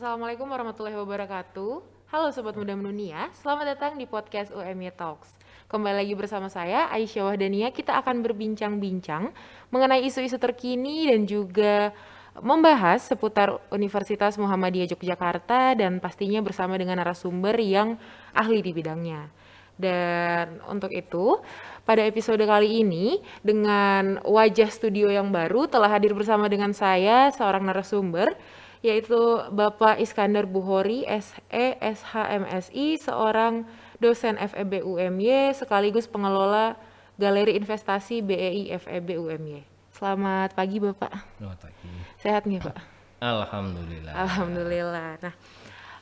Assalamualaikum warahmatullahi wabarakatuh. Halo Sobat Muda Mendunia, selamat datang di podcast UMY Talks. Kembali lagi bersama saya, Aisyah Wahdania. Kita akan berbincang-bincang mengenai isu-isu terkini dan juga membahas seputar Universitas Muhammadiyah Yogyakarta dan pastinya bersama dengan narasumber yang ahli di bidangnya. Dan untuk itu, pada episode kali ini dengan wajah studio yang baru telah hadir bersama dengan saya seorang narasumber yaitu Bapak Iskandar Buhori SE SHMSI seorang dosen FEB UMY sekaligus pengelola Galeri Investasi BEI FEB UMY. Selamat pagi Bapak. Selamat pagi. Sehat nih Pak? Alhamdulillah. Alhamdulillah. Nah,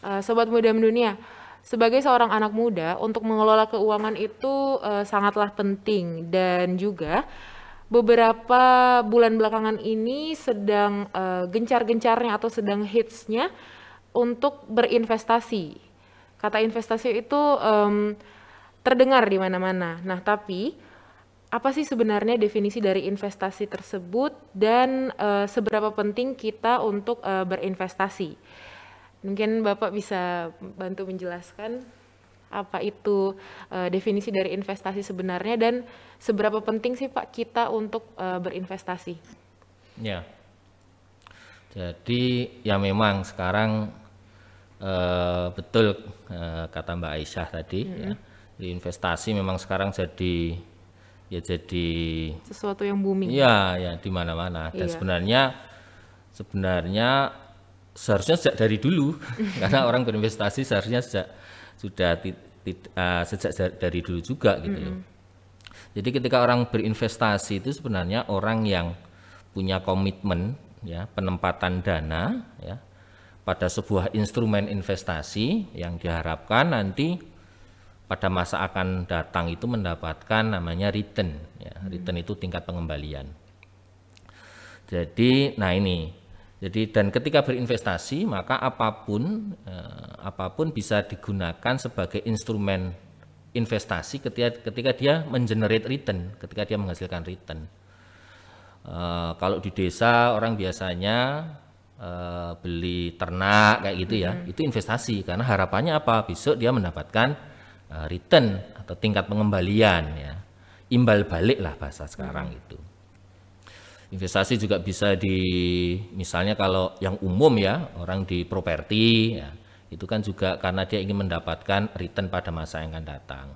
uh, sobat muda mendunia, sebagai seorang anak muda untuk mengelola keuangan itu uh, sangatlah penting dan juga beberapa bulan belakangan ini sedang uh, gencar-gencarnya atau sedang hitsnya untuk berinvestasi. Kata investasi itu um, terdengar di mana-mana. Nah, tapi apa sih sebenarnya definisi dari investasi tersebut dan uh, seberapa penting kita untuk uh, berinvestasi? Mungkin Bapak bisa bantu menjelaskan apa itu uh, definisi dari investasi sebenarnya dan seberapa penting sih Pak kita untuk uh, berinvestasi? Ya. Jadi ya memang sekarang uh, betul uh, kata Mbak Aisyah tadi mm -hmm. ya. Investasi memang sekarang jadi ya jadi sesuatu yang booming. Iya, ya di mana-mana. Dan iya. sebenarnya sebenarnya seharusnya sejak dari dulu karena orang berinvestasi seharusnya sejak sudah uh, sejak dari dulu juga gitu mm -hmm. loh. Jadi ketika orang berinvestasi itu sebenarnya orang yang punya komitmen ya penempatan dana ya pada sebuah instrumen investasi yang diharapkan nanti pada masa akan datang itu mendapatkan namanya return ya return itu tingkat pengembalian jadi nah ini jadi dan ketika berinvestasi maka apa pun eh, apa pun bisa digunakan sebagai instrumen investasi ketika ketika dia mengenerate return ketika dia menghasilkan return. Eh, kalau di desa orang biasanya eh, beli ternak kayak gitu ya hmm. itu investasi. Karena harapannya apa? Besok dia mendapatkan uh, return atau tingkat pengembalian ya. Imbal balik lah bahasa sekarang hmm. itu investasi juga bisa di misalnya kalau yang umum ya orang di properti ya itu kan juga karena dia ingin mendapatkan return pada masa yang akan datang.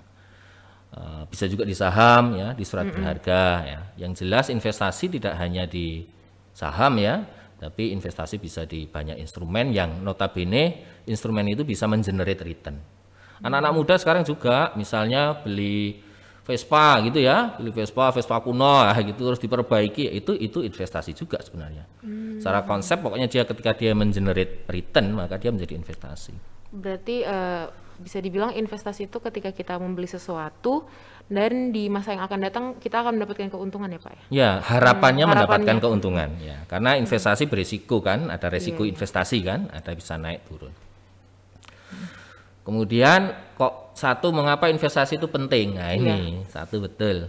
Uh, bisa juga di saham ya di surat -hmm. berharga ya. Yang jelas investasi tidak hanya di saham ya tapi investasi bisa di banyak instrumen yang notabene instrumen itu bisa mengenerate return. Anak-anak muda sekarang juga misalnya beli Vespa gitu ya, beli Vespa, Vespa kuno ya, gitu terus diperbaiki itu itu investasi juga sebenarnya. Hmm. Secara konsep pokoknya dia ketika dia mengenerate return maka dia menjadi investasi. Berarti uh, bisa dibilang investasi itu ketika kita membeli sesuatu dan di masa yang akan datang kita akan mendapatkan keuntungan ya Pak ya? Ya harapannya, hmm, mendapatkan keuntungan ya karena investasi berisiko kan, ada resiko iya, iya. investasi kan, ada bisa naik turun. Kemudian kok satu mengapa investasi itu penting? Nah ini ya. satu betul.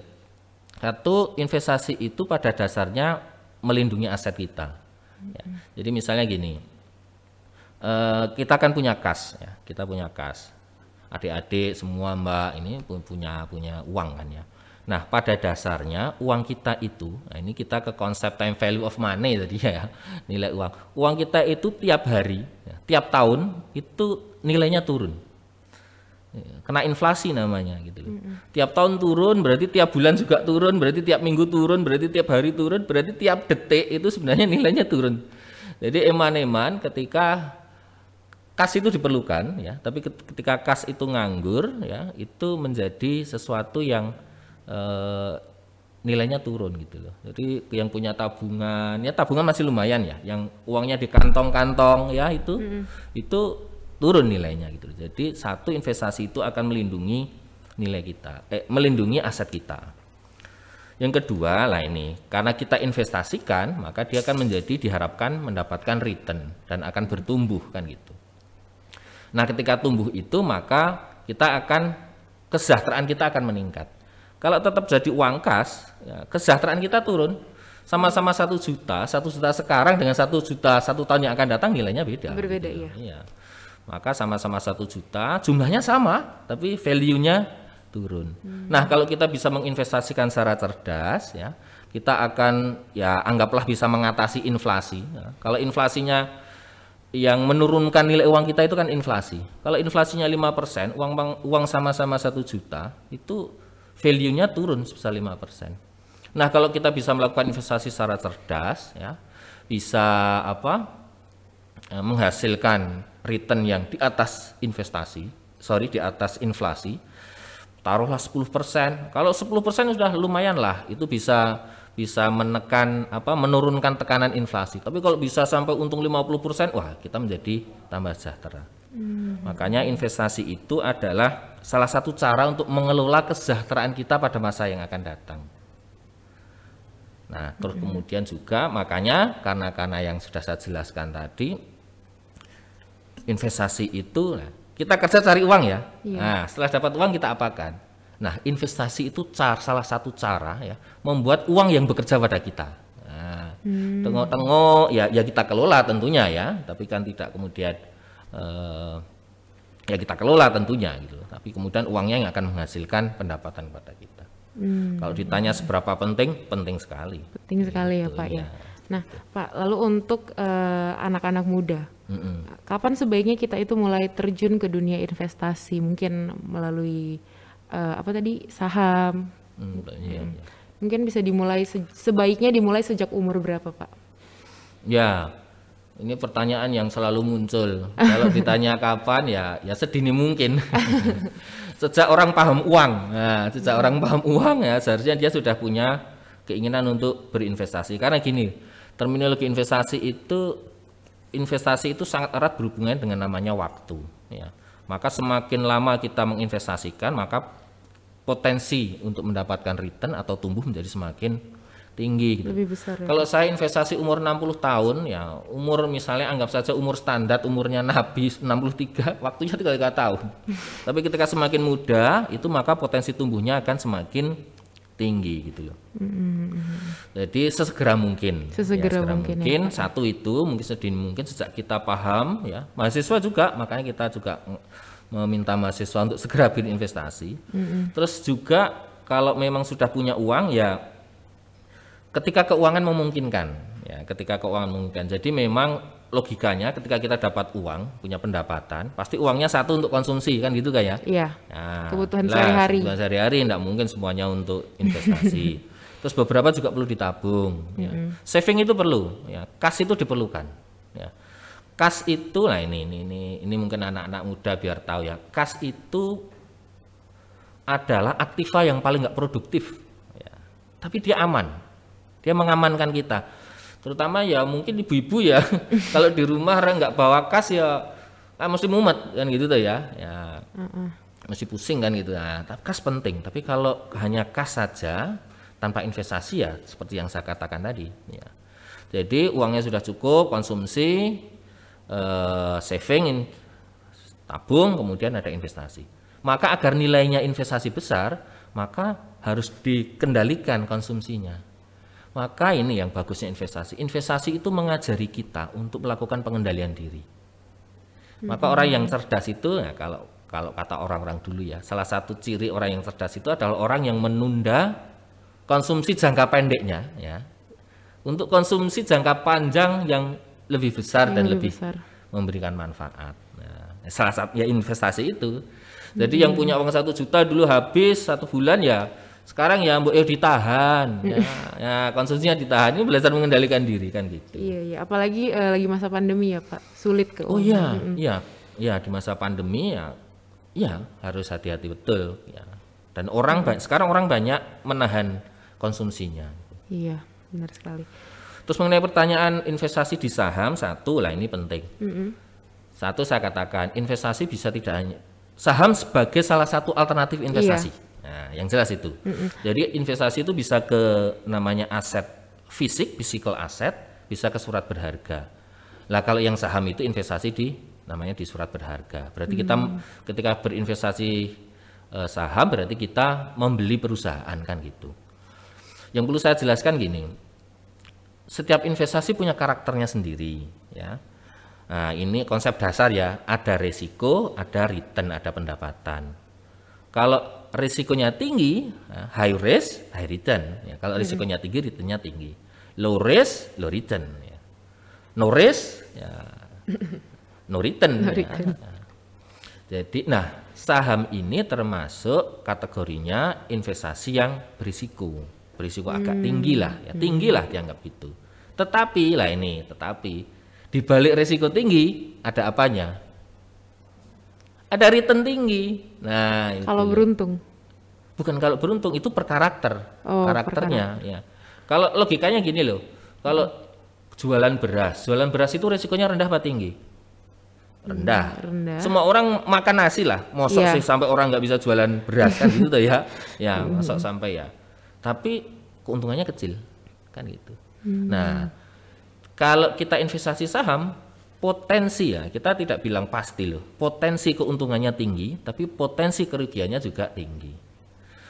Satu investasi itu pada dasarnya melindungi aset kita. Ya. Jadi misalnya gini, uh, kita kan punya kas, ya. kita punya kas. Adik-adik semua mbak ini punya punya uang kan ya. Nah pada dasarnya uang kita itu, nah ini kita ke konsep time value of money tadi ya, nilai uang. Uang kita itu tiap hari, ya, tiap tahun itu nilainya turun. Kena inflasi namanya gitu loh. Mm-hmm. Tiap tahun turun berarti tiap bulan juga turun, berarti tiap minggu turun, berarti tiap hari turun, berarti tiap detik itu sebenarnya nilainya turun. Jadi eman-eman ketika kas itu diperlukan ya, tapi ketika kas itu nganggur ya, itu menjadi sesuatu yang eh, nilainya turun gitu loh. Jadi yang punya tabungan, ya tabungan masih lumayan ya, yang uangnya di kantong-kantong ya itu mm-hmm. itu turun nilainya gitu. Jadi satu investasi itu akan melindungi nilai kita, eh, melindungi aset kita. Yang kedua lah ini, karena kita investasikan, maka dia akan menjadi diharapkan mendapatkan return dan akan bertumbuh kan gitu. Nah, ketika tumbuh itu maka kita akan kesejahteraan kita akan meningkat. Kalau tetap jadi uang kas, ya, kesejahteraan kita turun. sama-sama satu juta, satu juta sekarang dengan satu juta satu tahun yang akan datang nilainya beda. Berbeda, gitu. iya. Iya. Maka sama-sama satu juta, jumlahnya sama, tapi value-nya turun. Nah, kalau kita bisa menginvestasikan secara cerdas, ya, kita akan ya anggaplah bisa mengatasi inflasi. ya. Kalau inflasinya yang menurunkan nilai uang kita itu kan inflasi. Kalau inflasinya 5%, uang bang- uang sama-sama satu juta, itu value-nya turun sebesar 5%. Nah, kalau kita bisa melakukan investasi secara cerdas, ya, bisa apa? Eh, menghasilkan return yang di atas investasi, sorry di atas inflasi, taruhlah 10%. Kalau 10% sudah lumayan lah, itu bisa bisa menekan apa menurunkan tekanan inflasi. Tapi kalau bisa sampai untung 50%, wah kita menjadi tambah sejahtera. Makanya investasi itu adalah salah satu cara untuk mengelola kesejahteraan kita pada masa yang akan datang. Nah, terus kemudian juga makanya karena karena yang sudah saya jelaskan tadi investasi itu nah, kita kerja cari uang ya. Iya. Nah, setelah dapat uang kita apakan? Nah, investasi itu cara, salah satu cara ya membuat uang yang bekerja pada kita. Nah, tengok-tengok ya ya kita kelola tentunya ya, tapi kan tidak kemudian eh, ya kita kelola tentunya gitu. Tapi kemudian uangnya yang akan menghasilkan pendapatan pada kita. Hmm, Kalau ditanya seberapa penting, penting sekali. penting sekali ya Gitu, Pak ya. ya. Nah, Pak, lalu untuk eh, anak-anak muda, Mm-mm. kapan sebaiknya kita itu mulai terjun ke dunia investasi? Mungkin melalui eh, apa tadi saham? Mm, iya, iya. Mungkin bisa dimulai se- sebaiknya dimulai sejak umur berapa, Pak? Ya, ini pertanyaan yang selalu muncul. Kalau ditanya kapan ya, ya sedini mungkin. sejak orang paham uang, nah, sejak orang paham uang ya seharusnya dia sudah punya keinginan untuk berinvestasi. Karena gini, terminologi investasi itu investasi itu sangat erat berhubungan dengan namanya waktu. Ya. Maka semakin lama kita menginvestasikan, maka potensi untuk mendapatkan return atau tumbuh menjadi semakin tinggi. Gitu. Lebih besar ya? Kalau saya investasi umur 60 tahun ya, umur misalnya anggap saja umur standar umurnya Nabi 63, waktunya 33 tahun. Tapi ketika semakin muda, itu maka potensi tumbuhnya akan semakin tinggi gitu loh. Jadi sesegera mungkin. Ya, Sesegera mungkin ya, satu itu mungkin sedini mungkin sejak kita paham ya. Mahasiswa juga makanya kita juga meminta mahasiswa untuk segera berinvestasi. Terus juga kalau memang sudah punya uang ya ketika keuangan memungkinkan ya ketika keuangan memungkinkan jadi memang logikanya ketika kita dapat uang punya pendapatan pasti uangnya satu untuk konsumsi kan gitu kan ya Iya. Nah, Kebutuhan sehari-hari. kebutuhan sehari-hari tidak mungkin semuanya untuk investasi terus beberapa juga perlu ditabung ya. saving itu perlu ya kas itu diperlukan ya kas itu nah ini ini ini, ini mungkin anak-anak muda biar tahu ya kas itu adalah aktiva yang paling nggak produktif ya. tapi dia aman dia mengamankan kita terutama ya mungkin ibu-ibu ya. Kalau di rumah orang nggak bawa kas ya ah, mesti mumet kan gitu tuh ya. Ya mesti pusing kan gitu. Nah, tapi kas penting. Tapi kalau hanya kas saja tanpa investasi ya seperti yang saya katakan tadi ya. Jadi uangnya sudah cukup konsumsi eh, saving in- tabung kemudian ada investasi. Maka agar nilainya investasi besar maka harus dikendalikan konsumsinya maka ini yang bagusnya investasi investasi itu mengajari kita untuk melakukan pengendalian diri maka orang yang cerdas itu ya kalau kalau kata orang-orang dulu ya salah satu ciri orang yang cerdas itu adalah orang yang menunda konsumsi jangka pendeknya ya untuk konsumsi jangka panjang yang lebih besar dan Yang lebih, lebih besar. memberikan manfaat. Nah, salah satu ya investasi itu. Jadi yang punya uang satu juta dulu habis satu bulan ya sekarang ya mbok eh, ditahan ya, ya konsumsinya ditahan ini belajar mengendalikan diri kan gitu. Iya, iya. Apalagi eh, lagi masa pandemi ya, Pak. Sulit ke Oh iya, iya, iya di masa pandemi ya, ya harus hati-hati betul ya. Dan orang ba- sekarang orang banyak menahan konsumsinya. Iya, benar sekali. Terus mengenai pertanyaan investasi di saham satu lah ini penting. Satu saya katakan investasi bisa tidak hanya saham sebagai salah satu alternatif investasi. Nah, yang jelas itu. Jadi investasi itu bisa ke namanya aset fisik, physical asset, bisa ke surat berharga. Lah kalau yang saham itu investasi di namanya di surat berharga. Berarti kita ketika berinvestasi eh, saham berarti kita membeli perusahaan kan gitu. Yang perlu saya jelaskan gini, setiap investasi punya karakternya sendiri ya. Nah, ini konsep dasar ya, ada resiko, ada return, ada pendapatan. Kalau risikonya tinggi, nah, high risk, high return. Ya. Kalau risikonya tinggi, returnnya tinggi. Low risk, low return. Ya. No risk, ya no return. No ya. return. Nah, Jadi, nah saham ini termasuk kategorinya investasi yang berisiko, berisiko agak tinggi lah, ya tinggi lah dianggap itu. Tetapi lah ini, tetapi di balik risiko tinggi ada apanya? Ada return tinggi. Nah, itu. Kalau beruntung. Bukan kalau beruntung itu per karakter, Oh, per karakternya ya. Kalau logikanya gini loh, kalau jualan beras, jualan beras itu resikonya rendah apa tinggi? Rendah. rendah. Semua orang makan nasi lah, mosok Iya. sih sampai orang nggak bisa jualan beras kan gitu tuh ya. Ya, mosok sampai ya. Tapi keuntungannya kecil, kan gitu. Nah, kalau kita investasi saham, potensi ya, kita tidak bilang pasti loh. Potensi keuntungannya tinggi, tapi potensi kerugiannya juga tinggi.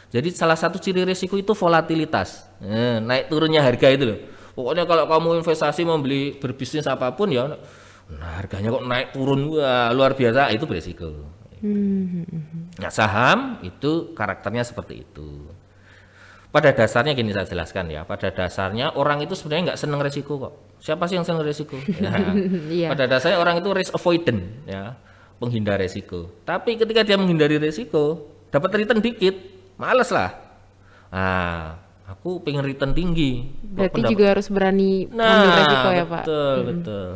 Jadi salah satu ciri risiko itu volatilitas. Eh, naik turunnya harga itu loh. Pokoknya kalau kamu investasi membeli berbisnis apa pun ya, nah harganya kok naik turun wah luar biasa itu berisiko. Hmm. Nah saham itu karakternya seperti itu. Pada dasarnya gini saya jelaskan ya. Pada dasarnya orang itu sebenarnya nggak seneng risiko kok. Siapa sih yang seneng risiko? Ya. Iya. Pada dasarnya orang itu risk avoidant ya, penghindar risiko. Tapi ketika dia menghindari risiko, dapat return dikit, males lah. Nah, aku pengen return tinggi. Berarti pendapat- juga harus berani Nah, ambil resiko ya Pak. betul, betul.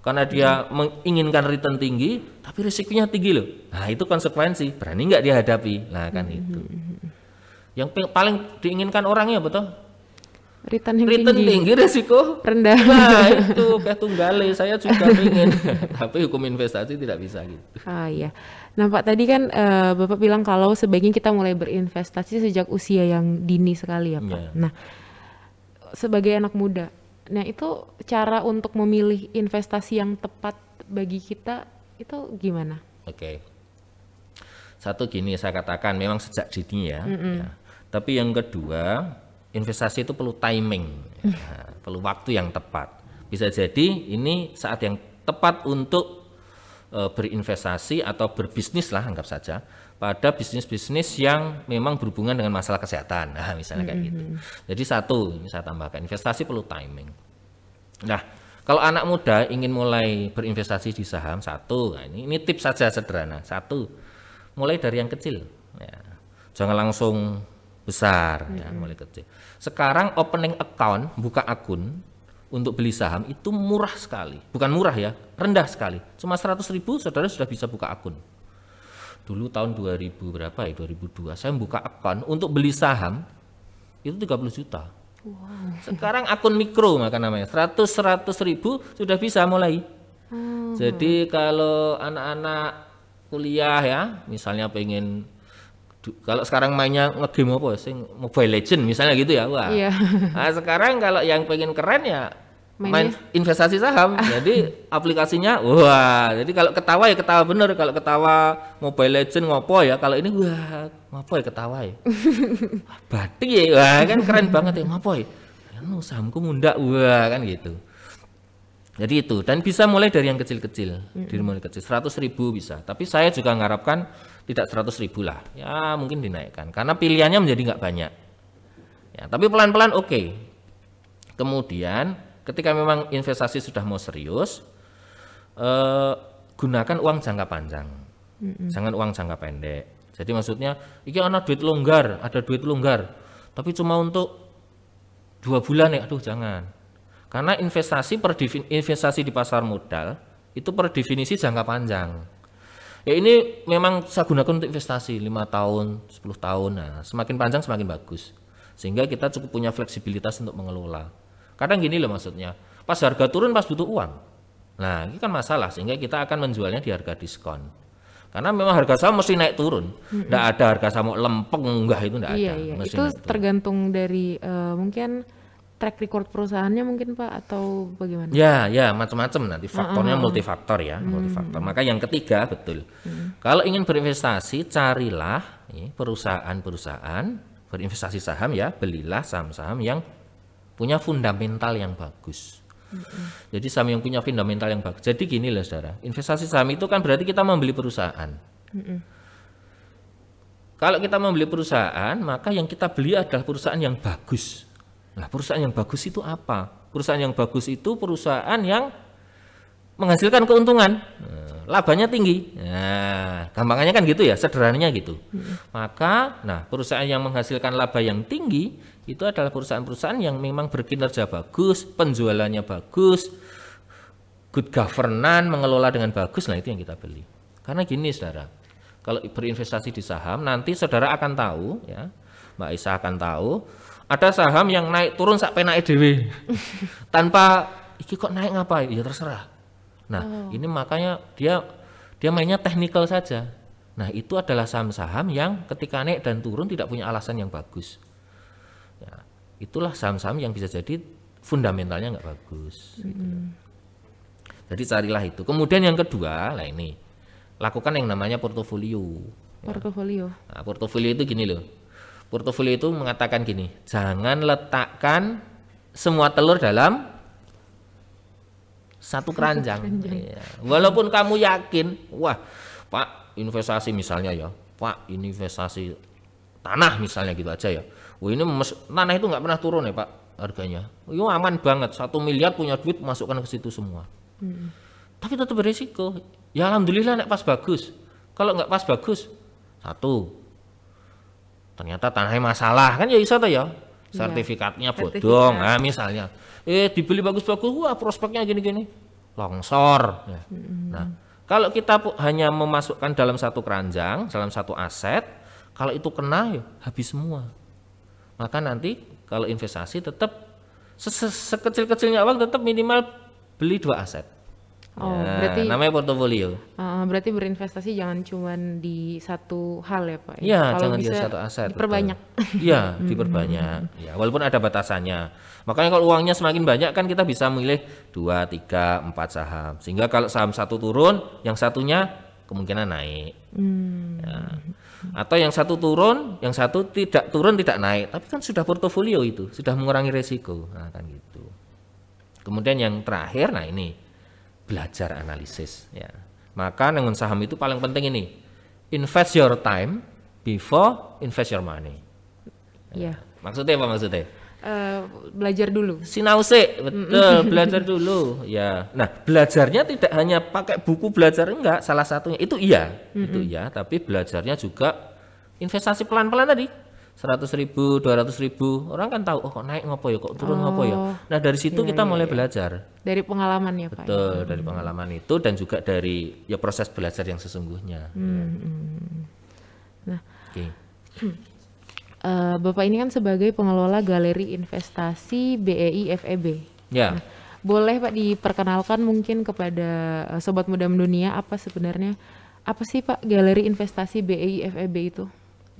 Karena dia menginginkan return tinggi, tapi risikonya tinggi loh. Nah, itu konsekuensi. Berani nggak dia hadapi? Nah, kan itu. Yang paling diinginkan orangnya betul. Return yang Return tinggi. tinggi, risiko Rendah. Nah, itu tunggale. Saya juga pengen. tapi hukum investasi tidak bisa gitu. Ah iya. Nah Pak tadi kan eh, Bapak bilang kalau sebaiknya kita mulai berinvestasi sejak usia yang dini sekali ya Pak. Iya. Nah sebagai anak muda, nah itu cara untuk memilih investasi yang tepat bagi kita itu gimana? Oke. Satu gini saya katakan memang sejak dini ya. ya. Tapi yang kedua, investasi itu perlu timing, ya, perlu waktu yang tepat. Bisa jadi ini saat yang tepat untuk eh, berinvestasi atau berbisnis lah anggap saja pada bisnis-bisnis yang memang berhubungan dengan masalah kesehatan. Nah, misalnya kayak gitu. Jadi satu, ini saya tambahkan, investasi perlu timing. Nah, kalau anak muda ingin mulai berinvestasi di saham, satu, nah ini, ini tips saja sederhana. Satu, mulai dari yang kecil. Ya. Jangan langsung besar, ya, mulai kecil. Sekarang opening account, buka akun untuk beli saham itu murah sekali. Bukan murah ya, rendah sekali. Cuma 100 ribu, saudara sudah bisa buka akun. Dulu tahun 2000 berapa ya, 2002, saya buka akun untuk beli saham, itu 30 juta. Sekarang akun mikro maka namanya 100 100 ribu sudah bisa mulai. Jadi kalau anak-anak kuliah ya, misalnya pengen kalau sekarang mainnya ngegame apa sing Mobile Legend misalnya gitu ya. Wah. Iya. Nah, sekarang kalau yang pengen keren ya main Mainnya? investasi saham. jadi aplikasinya wah, jadi kalau ketawa ya ketawa bener, kalau ketawa Mobile Legend ngopo ya, kalau ini wah, ngopo ya ketawa ya. Batik ya, wah kan keren banget ya, ngopo ya. Anu sahamku mundak, wah kan gitu. Jadi itu dan bisa mulai dari yang kecil-kecil, dari mulai kecil 100 ribu bisa. Tapi saya juga mengharapkan tidak 100 ribu lah, ya mungkin dinaikkan karena pilihannya menjadi nggak banyak. Ya, tapi pelan-pelan oke. Kemudian ketika memang investasi sudah mau serius, eh, gunakan uang jangka panjang, jangan uang jangka pendek. Jadi maksudnya, iki ada duit longgar, ada duit longgar, tapi cuma untuk dua bulan ya, aduh jangan. Karena investasi per investasi di pasar modal itu per definisi jangka panjang. Ya ini memang saya gunakan untuk investasi 5 tahun, 10 tahun. Nah, semakin panjang semakin bagus. Sehingga kita cukup punya fleksibilitas untuk mengelola. Kadang gini loh maksudnya, pas harga turun pas butuh uang. Nah, ini kan masalah sehingga kita akan menjualnya di harga diskon. Karena memang harga saham mesti naik turun. Tidak ada harga saham lempeng enggak itu enggak Iya ada. iya. Mesti Itu tergantung dari eh, mungkin track record perusahaannya mungkin Pak atau bagaimana? Ya, ya, macam-macam nanti faktornya multifaktor ya, multifaktor. Maka yang ketiga betul. Kalau ingin berinvestasi, carilah ya, perusahaan-perusahaan berinvestasi saham ya, belilah saham-saham yang punya fundamental yang bagus. Jadi saham yang punya fundamental yang bagus. Jadi gini loh saudara, investasi saham itu kan berarti kita membeli perusahaan. Kalau kita membeli perusahaan, maka yang kita beli adalah perusahaan yang bagus. Nah, perusahaan yang bagus itu apa? Perusahaan yang bagus itu perusahaan yang menghasilkan keuntungan, Nah, labanya tinggi. Nah, gampangannya kan gitu ya, sederhananya gitu. Maka, nah perusahaan yang menghasilkan laba yang tinggi itu adalah perusahaan-perusahaan yang memang berkinerja bagus, penjualannya bagus, good governance, mengelola dengan bagus, nah itu yang kita beli. Karena gini saudara, kalau berinvestasi di saham, nanti saudara akan tahu, ya, Mbak Isa akan tahu, ada saham yang naik turun sak naik dewe, tanpa iki kok naik ngapain? Ya terserah. Nah, ini makanya dia dia mainnya teknikal saja. Nah, itu adalah saham-saham yang ketika naik dan turun tidak punya alasan yang bagus. Ya, itulah saham-saham yang bisa jadi fundamentalnya nggak bagus. gitu. Jadi carilah itu. Kemudian yang kedua, lah ini lakukan yang namanya portofolio. Portofolio. Nah, portofolio itu gini loh. Portofolio itu mengatakan gini, jangan letakkan semua telur dalam satu keranjang. Iya. Walaupun kamu yakin, wah, Pak, investasi misalnya ya, Pak, ini investasi tanah misalnya gitu aja ya. Wah ini mes- tanah itu nggak pernah turun ya Pak harganya. Itu aman banget, satu miliar punya duit masukkan ke situ semua. Tapi tetap berisiko. Ya alhamdulillah nek pas bagus. Kalau nggak pas bagus, satu ternyata tanahnya masalah kan ya bisa tuh ya. Sertifikatnya bodong, nah misalnya. Eh dibeli bagus-bagus, wah prospeknya gini-gini. Longsor. Ya. Nah, kalau kita hanya memasukkan dalam satu keranjang, dalam satu aset, kalau itu kena ya habis semua. Maka nanti kalau investasi tetap se- se- sekecil-kecilnya uang tetap minimal beli dua aset. Oh, Ya, berarti namanya portofolio. uh, berarti berinvestasi jangan cuman di satu hal ya Pak. ya? Iya, jangan di bisa satu aset. betul. Diperbanyak. Iya, diperbanyak. Ya, walaupun ada batasannya. Makanya kalau uangnya semakin banyak kan kita bisa memilih dua, tiga, empat saham. Sehingga kalau saham satu turun, yang satunya kemungkinan naik. Ya. Atau yang satu turun, yang satu tidak turun, tidak naik. Tapi kan sudah portofolio itu, sudah mengurangi resiko. Nah, kan gitu. Kemudian yang terakhir, nah ini belajar analisis. Ya. Maka dengan saham itu paling penting ini, invest your time before invest your money. Iya. Maksudnya apa maksudnya? Eh, belajar dulu. Sinause, betul, belajar dulu. Ya. Nah, belajarnya tidak hanya pakai buku belajar enggak, salah satunya itu iya, itu iya, tapi belajarnya juga investasi pelan-pelan tadi. 100 ribu, 200 ribu, orang kan tahu, oh kok naik ngopo ya, kok turun ngopo ya. Nah dari situ kita mulai belajar. Dari pengalaman ya Pak. ya? Betul, dari pengalaman itu dan juga dari ya proses belajar yang sesungguhnya. Nah, Oke. eh, Bapak ini kan sebagai pengelola galeri investasi BEI FEB. Ya, Boleh Pak diperkenalkan mungkin kepada eh, sobat muda mendunia apa sebenarnya apa sih Pak galeri investasi BEI FEB itu?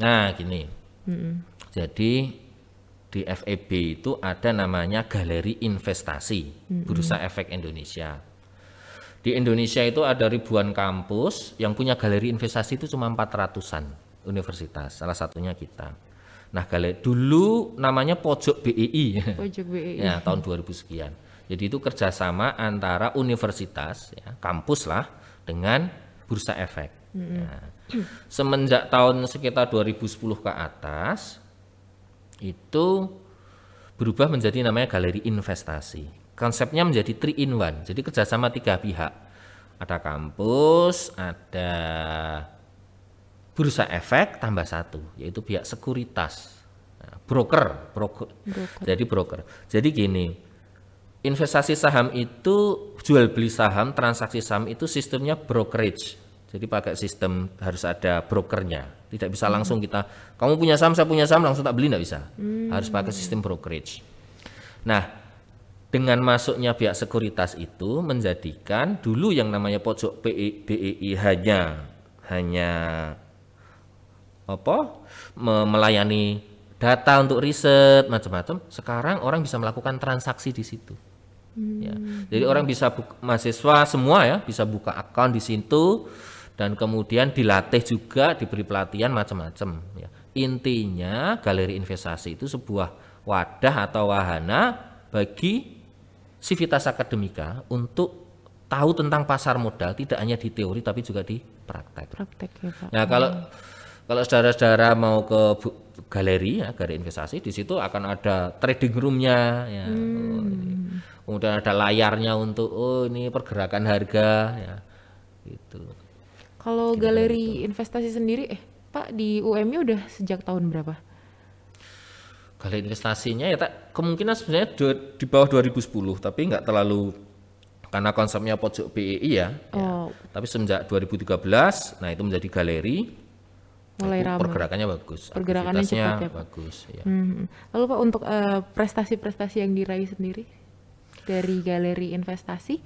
nah gini. Mm-mm. Jadi di FEB itu ada namanya Galeri Investasi Bursa Efek Indonesia. Di Indonesia itu ada ribuan kampus yang punya galeri investasi itu cuma 400-an universitas, salah satunya kita. Nah, galeri dulu namanya Pojok BEI. Pojok BEI. ya tahun 2000 sekian. Jadi itu kerjasama antara universitas, ya, kampus lah, dengan bursa efek. Ya. Semenjak tahun sekitar 2010 ke atas, itu berubah menjadi namanya galeri investasi. Konsepnya menjadi three in one, jadi kerjasama tiga pihak. Ada kampus, ada bursa efek tambah satu, yaitu pihak sekuritas, Nah, broker, broker. Jadi broker. Jadi gini, investasi saham itu jual beli saham, transaksi saham itu sistemnya brokerage. Jadi pakai sistem harus ada brokernya. Tidak bisa langsung kita, kamu punya saham, saya punya saham langsung tak beli tidak bisa. Harus pakai sistem brokerage. Nah, dengan masuknya pihak sekuritas itu menjadikan dulu yang namanya pojok BEI hanya hanya apa? Me- melayani data untuk riset macam-macam. Sekarang orang bisa melakukan transaksi di situ. Ya. Jadi orang bisa buk- mahasiswa semua ya bisa buka akun di situ dan kemudian dilatih juga diberi pelatihan macam-macam ya intinya galeri investasi itu sebuah wadah atau wahana bagi Civitas Akademika untuk tahu tentang pasar modal tidak hanya di teori tapi juga di praktek. Praktek ya Pak. Nah, kalau kalau saudara-saudara mau ke bu- galeri ya, galeri investasi di situ akan ada trading roomnya ya. Oh, ini. Kemudian ada layarnya untuk oh ini pergerakan harga ya. Gitu. Kalau galeri investasi sendiri, eh Pak di UMI udah sejak tahun berapa? Galeri investasinya ya tak kemungkinan sebenarnya di bawah 2010 tapi nggak terlalu karena konsepnya pojok BEI ya. ya. Oh, Tapi semenjak 2013 nah itu menjadi galeri mulai itu ramai. pergerakannya bagus. Pergerakannya cepat ya, Pak? bagus ya. Hmm. Lalu Pak untuk eh, prestasi-prestasi yang diraih sendiri dari galeri investasi?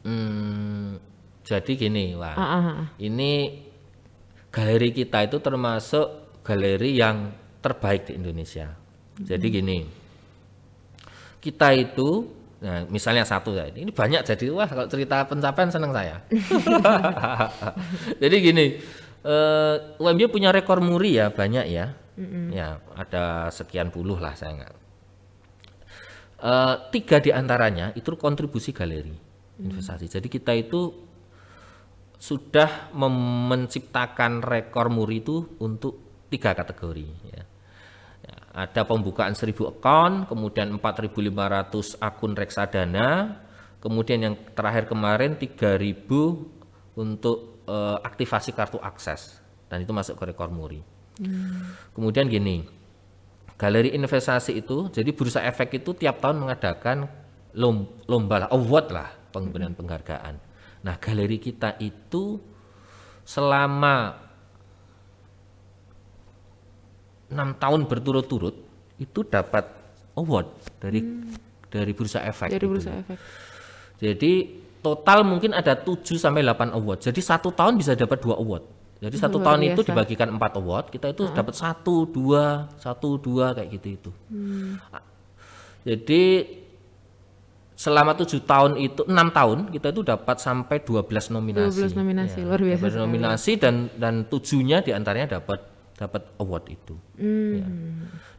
Hmm, jadi gini, Wah. Ah, ah, ah. Ini galeri kita itu termasuk galeri yang terbaik di Indonesia. Jadi gini, kita itu, nah misalnya satu ya, ini banyak jadi wah kalau cerita pencapaian senang saya. jadi gini, eh, UMY punya rekor muri ya banyak ya, ya ada sekian puluh lah saya nggak. Eh, tiga di antaranya itu kontribusi galeri investasi. Jadi kita itu sudah menciptakan rekor muri itu untuk tiga kategori. Ya. Ya, ada pembukaan 1000 akun, kemudian 4.500 akun reksadana, kemudian yang terakhir kemarin 3.000 untuk eh, aktivasi kartu akses, dan itu masuk ke rekor muri. Kemudian gini, galeri investasi itu, jadi bursa efek itu tiap tahun mengadakan lom- lomba lah, award lah pemberian penghargaan. Nah, galeri kita itu selama enam tahun berturut-turut itu dapat award dari dari bursa efek. Dari itu. bursa efek. Jadi total mungkin ada 7 sampai 8 award. Jadi satu tahun bisa dapat dua award. Jadi satu Luar tahun itu biasa. dibagikan empat award, kita itu dapat satu, dua, satu, dua kayak gitu itu. Hmm. Jadi selama tujuh tahun itu enam tahun kita itu dapat sampai 12 nominasi. 12 nominasi, Ya, luar biasa 12 sekali. nominasi dan dan tujuhnya di antaranya dapat dapat award itu. Hmm. Ya.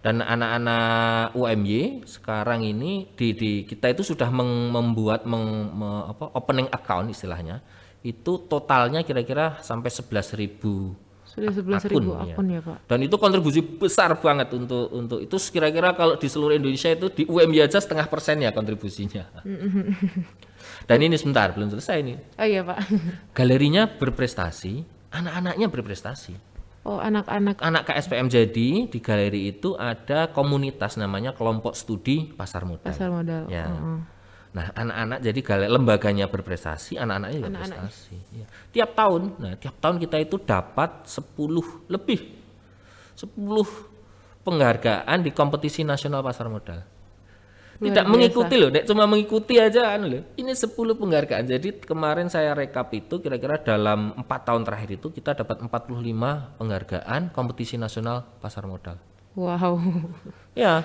Dan anak-anak UMY sekarang ini di, di kita itu sudah meng- membuat meng- me- apa, opening account istilahnya itu totalnya kira-kira sampai 11.000 Sudah 11.000 ribu ya. akun ya Pak. Dan itu kontribusi besar banget untuk untuk itu kira-kira kalau di seluruh Indonesia itu di UMY aja setengah persen ya kontribusinya. Dan ini sebentar belum selesai ini. Oh iya Pak. Galerinya berprestasi, anak-anaknya berprestasi. Oh anak-anak. Anak KSPM jadi di galeri itu ada komunitas namanya kelompok studi pasar modal. Pasar modal. Ya. Oh. Nah, anak-anak jadi galeri lembaganya berprestasi, anak-anaknya juga berprestasi. Ya. Tiap tahun, nah tiap tahun kita itu dapat 10 lebih 10 penghargaan di kompetisi nasional pasar modal. Luar Tidak biasa. mengikuti loh, Nek, cuma mengikuti aja anu loh. Ini 10 penghargaan. Jadi kemarin saya rekap itu kira-kira dalam empat tahun terakhir itu kita dapat 45 penghargaan kompetisi nasional pasar modal. Wow. Ya,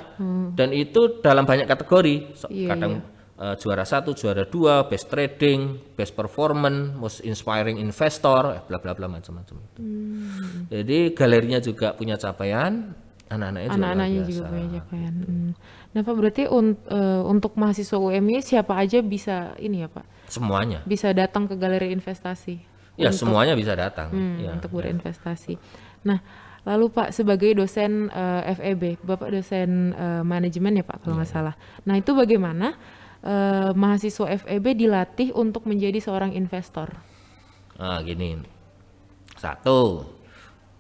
dan itu dalam banyak kategori. So- Iya, Kadang eh, juara satu, juara dua, best trading, best performance, most inspiring investor, eh, bla bla bla macam-macam itu. Hmm. Jadi galerinya juga punya capaian, anak-anaknya juga biasa. juga punya capaian. Hmm. Nah Pak berarti un- eh, untuk mahasiswa UMY siapa aja bisa ini ya Pak? Semuanya, Bisa datang ke galeri investasi. ya semuanya bisa datang. Hmm, ya. untuk berinvestasi. Nah, lalu Pak sebagai dosen eh, FEB, Bapak dosen eh, manajemen ya Pak kalau Iya. nggak salah. Nah itu bagaimana eh, mahasiswa FEB dilatih untuk menjadi seorang investor? Nah, gini, satu,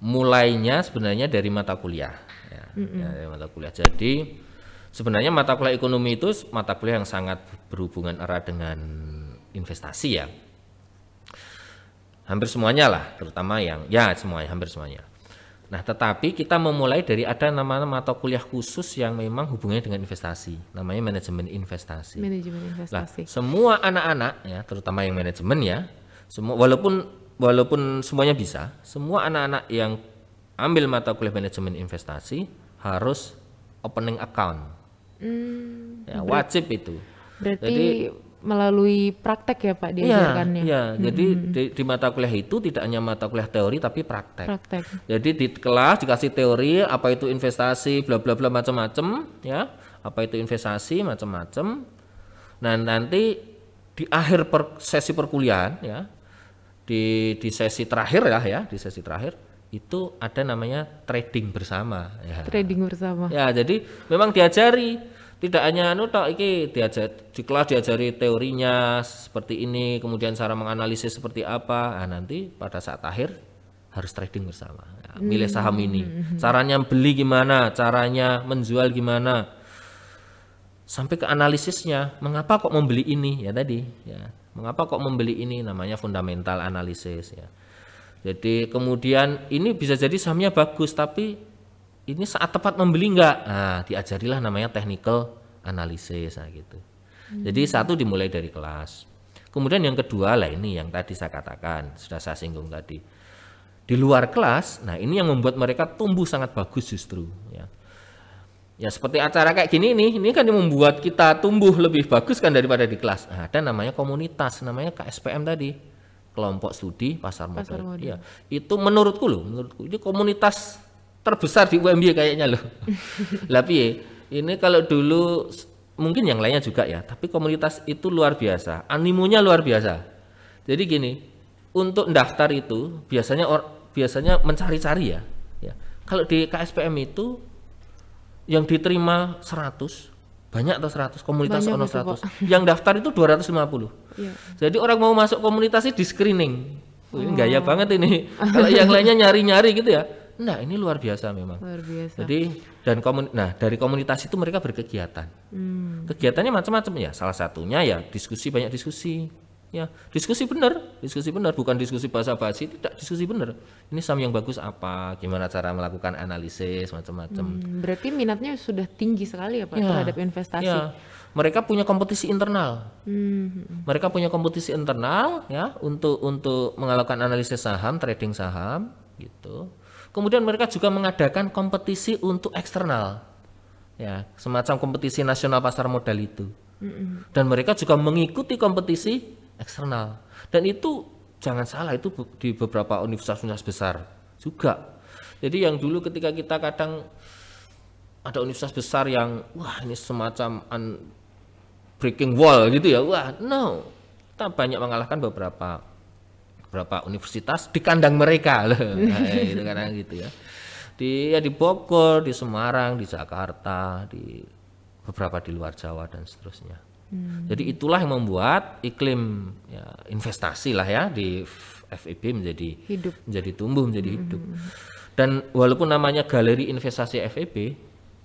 mulainya sebenarnya dari mata kuliah. Ya, ya, dari mata kuliah. Jadi sebenarnya mata kuliah ekonomi itu mata kuliah yang sangat berhubungan erat dengan investasi ya. Hampir semuanya lah, terutama yang ya semuanya, hampir semuanya. Nah, tetapi kita memulai dari ada namanya mata kuliah khusus yang memang hubungannya dengan investasi, namanya manajemen investasi. Manajemen investasi. semua anak-anak ya, terutama yang manajemen ya, semua walaupun walaupun semuanya bisa, semua anak-anak yang ambil mata kuliah manajemen investasi harus opening account. Hmm, Ya, wajib itu. berarti melalui praktek ya Pak Iya, diajarkannya. iya. Jadi di, di mata kuliah itu tidak hanya mata kuliah teori tapi praktek. Praktek. Jadi di kelas dikasih teori apa itu investasi bla bla bla macam-macam ya. apa itu investasi macam-macam. Nah, nanti di akhir per, sesi perkuliahan ya, di di sesi terakhir ya ya, di sesi terakhir itu ada namanya trading bersama ya. Trading bersama. Ya, jadi memang diajari tidak hanya anu tok iki diajar di kelas diajari teorinya seperti ini, kemudian cara menganalisis seperti apa. Nah, nanti pada saat akhir harus trading bersama. Ya, milih saham ini. Caranya beli gimana, caranya menjual gimana. Sampai ke analisisnya, mengapa kok membeli ini ya tadi ya. Mengapa kok membeli ini namanya fundamental analisis ya. Jadi kemudian ini bisa jadi sahamnya bagus tapi ini saat tepat membeli enggak? Nah, diajarilah namanya technical analysis nah gitu. Jadi satu dimulai dari kelas. Kemudian yang kedua lah ini yang tadi saya katakan, sudah saya singgung tadi. Di luar kelas, nah ini yang membuat mereka tumbuh sangat bagus justru ya. Ya seperti acara kayak gini nih, ini kan yang membuat kita tumbuh lebih bagus kan daripada di kelas. Nah, ada namanya komunitas, namanya KSPM tadi kelompok studi pasar modal. Pasar modal. Iya. Itu menurutku loh, menurutku ini komunitas terbesar di UMY kayaknya loh. Lah piye? Ini kalau dulu mungkin yang lainnya juga ya, tapi komunitas itu luar biasa, animonya luar biasa. Jadi gini, untuk daftar itu biasanya or, biasanya mencari-cari ya. ya. Kalau di KSPM itu yang diterima 100 banyak atau 100 komunitas Banyak ono itu, 100 yang daftar itu 250 Iya. jadi orang mau masuk komunitas di screening. Ini gaya banget ini. Kalau yang lainnya nyari-nyari gitu ya. Nah, ini luar biasa memang. Luar biasa. Jadi dan komun nah dari komunitas itu mereka berkegiatan. Hmm. Kegiatannya macam-macam ya. Salah satunya ya diskusi banyak diskusi. Ya, diskusi benar, diskusi benar bukan diskusi basa-basi, tidak diskusi benar. Ini saham yang bagus apa, gimana cara melakukan analisis macam-macam. Hmm, berarti minatnya sudah tinggi sekali ya Pak Ya, terhadap investasi. ya. Mereka punya kompetisi internal. Hmm. Mereka punya kompetisi internal ya untuk untuk melakukan analisis saham, trading saham gitu. Kemudian mereka juga mengadakan kompetisi untuk eksternal. Ya, semacam kompetisi nasional pasar modal itu. Dan mereka juga mengikuti kompetisi eksternal. Dan itu jangan salah itu di beberapa universitas-universitas besar juga. Jadi yang dulu ketika kita kadang ada universitas besar yang wah ini semacam un- breaking wall gitu ya. Wah, no. Kita banyak mengalahkan beberapa beberapa universitas di kandang mereka loh. Nah, gitu kadang gitu ya. Di ya di Bogor, di Semarang, di Jakarta, di beberapa di luar Jawa dan seterusnya. Jadi itulah yang membuat iklim ya, investasi lah ya di FEB menjadi Hidup. menjadi tumbuh menjadi hidup. Dan walaupun namanya galeri investasi FEB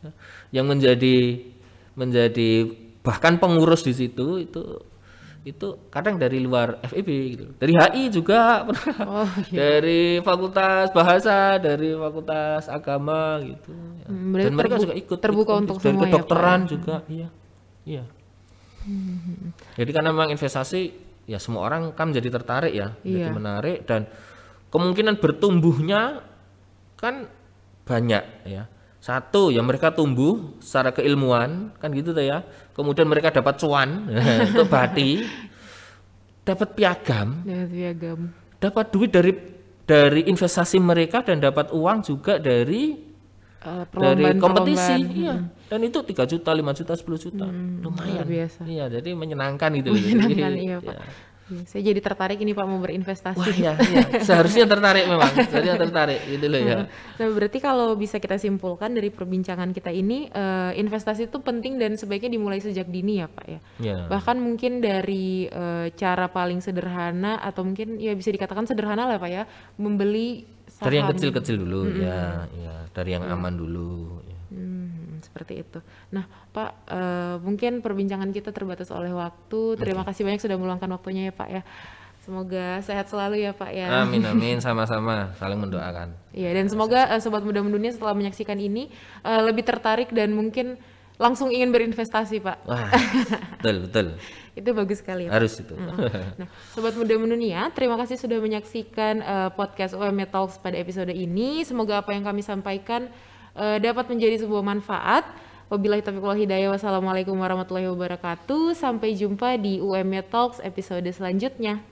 ya, yang menjadi menjadi bahkan pengurus di situ itu itu kadang dari luar FEB gitu. Dari HI juga pernah. Oh, Dari fakultas bahasa, dari fakultas agama gitu. ya. Hmm, Dan mereka juga ikut terbuka ikut untuk dari semua ya, Pak, kedokteran ya? juga, iya. Iya. Jadi karena memang investasi ya semua orang kan menjadi tertarik ya, jadi Iya. menarik dan kemungkinan bertumbuhnya kan banyak ya. Satu ya mereka tumbuh secara keilmuan kan gitu tuh ya. Kemudian mereka dapat cuan untuk bati, dapat piagam, Lihat piagam. dapat duit dari dari investasi mereka dan dapat uang juga dari Eh, dari kompetisi perlombaan. iya dan itu 3 juta 5 juta 10 juta lumayan luar biasa. iya jadi menyenangkan gitu. Menyenangkan, Jadi, iya, Pak. ya. Iya, saya jadi tertarik ini Pak mau berinvestasi. wah iya, iya. seharusnya tertarik memang seharusnya tertarik gitu loh ya Nah, berarti kalau bisa kita simpulkan dari perbincangan kita ini, eh, investasi itu penting dan sebaiknya dimulai sejak dini ya Pak ya. ya Bahkan mungkin dari eh, cara paling sederhana atau mungkin ya bisa dikatakan sederhana lah Pak ya, membeli saham. dari yang kecil-kecil dulu ya ya dari yang aman dulu ya. Hmm, seperti itu. Nah, Pak, eh, mungkin perbincangan kita terbatas oleh waktu. Terima kasih banyak sudah meluangkan waktunya ya Pak ya. Semoga sehat selalu ya Pak ya. amin amin sama-sama saling mendoakan Iya, dan semoga eh, sobat muda mendunia setelah menyaksikan ini eh, lebih tertarik dan mungkin langsung ingin berinvestasi, Pak. wah betul betul Itu bagus sekali ya. Pak. harus itu Nah, sobat muda mendunia, terima kasih sudah menyaksikan eh, podcast UME Talks pada episode ini. Semoga apa yang kami sampaikan eh, dapat menjadi sebuah manfaat. Wabillahi taufiq wal hidayah. Wassalamualaikum warahmatullahi wabarakatuh. Sampai jumpa di UME Talks episode selanjutnya.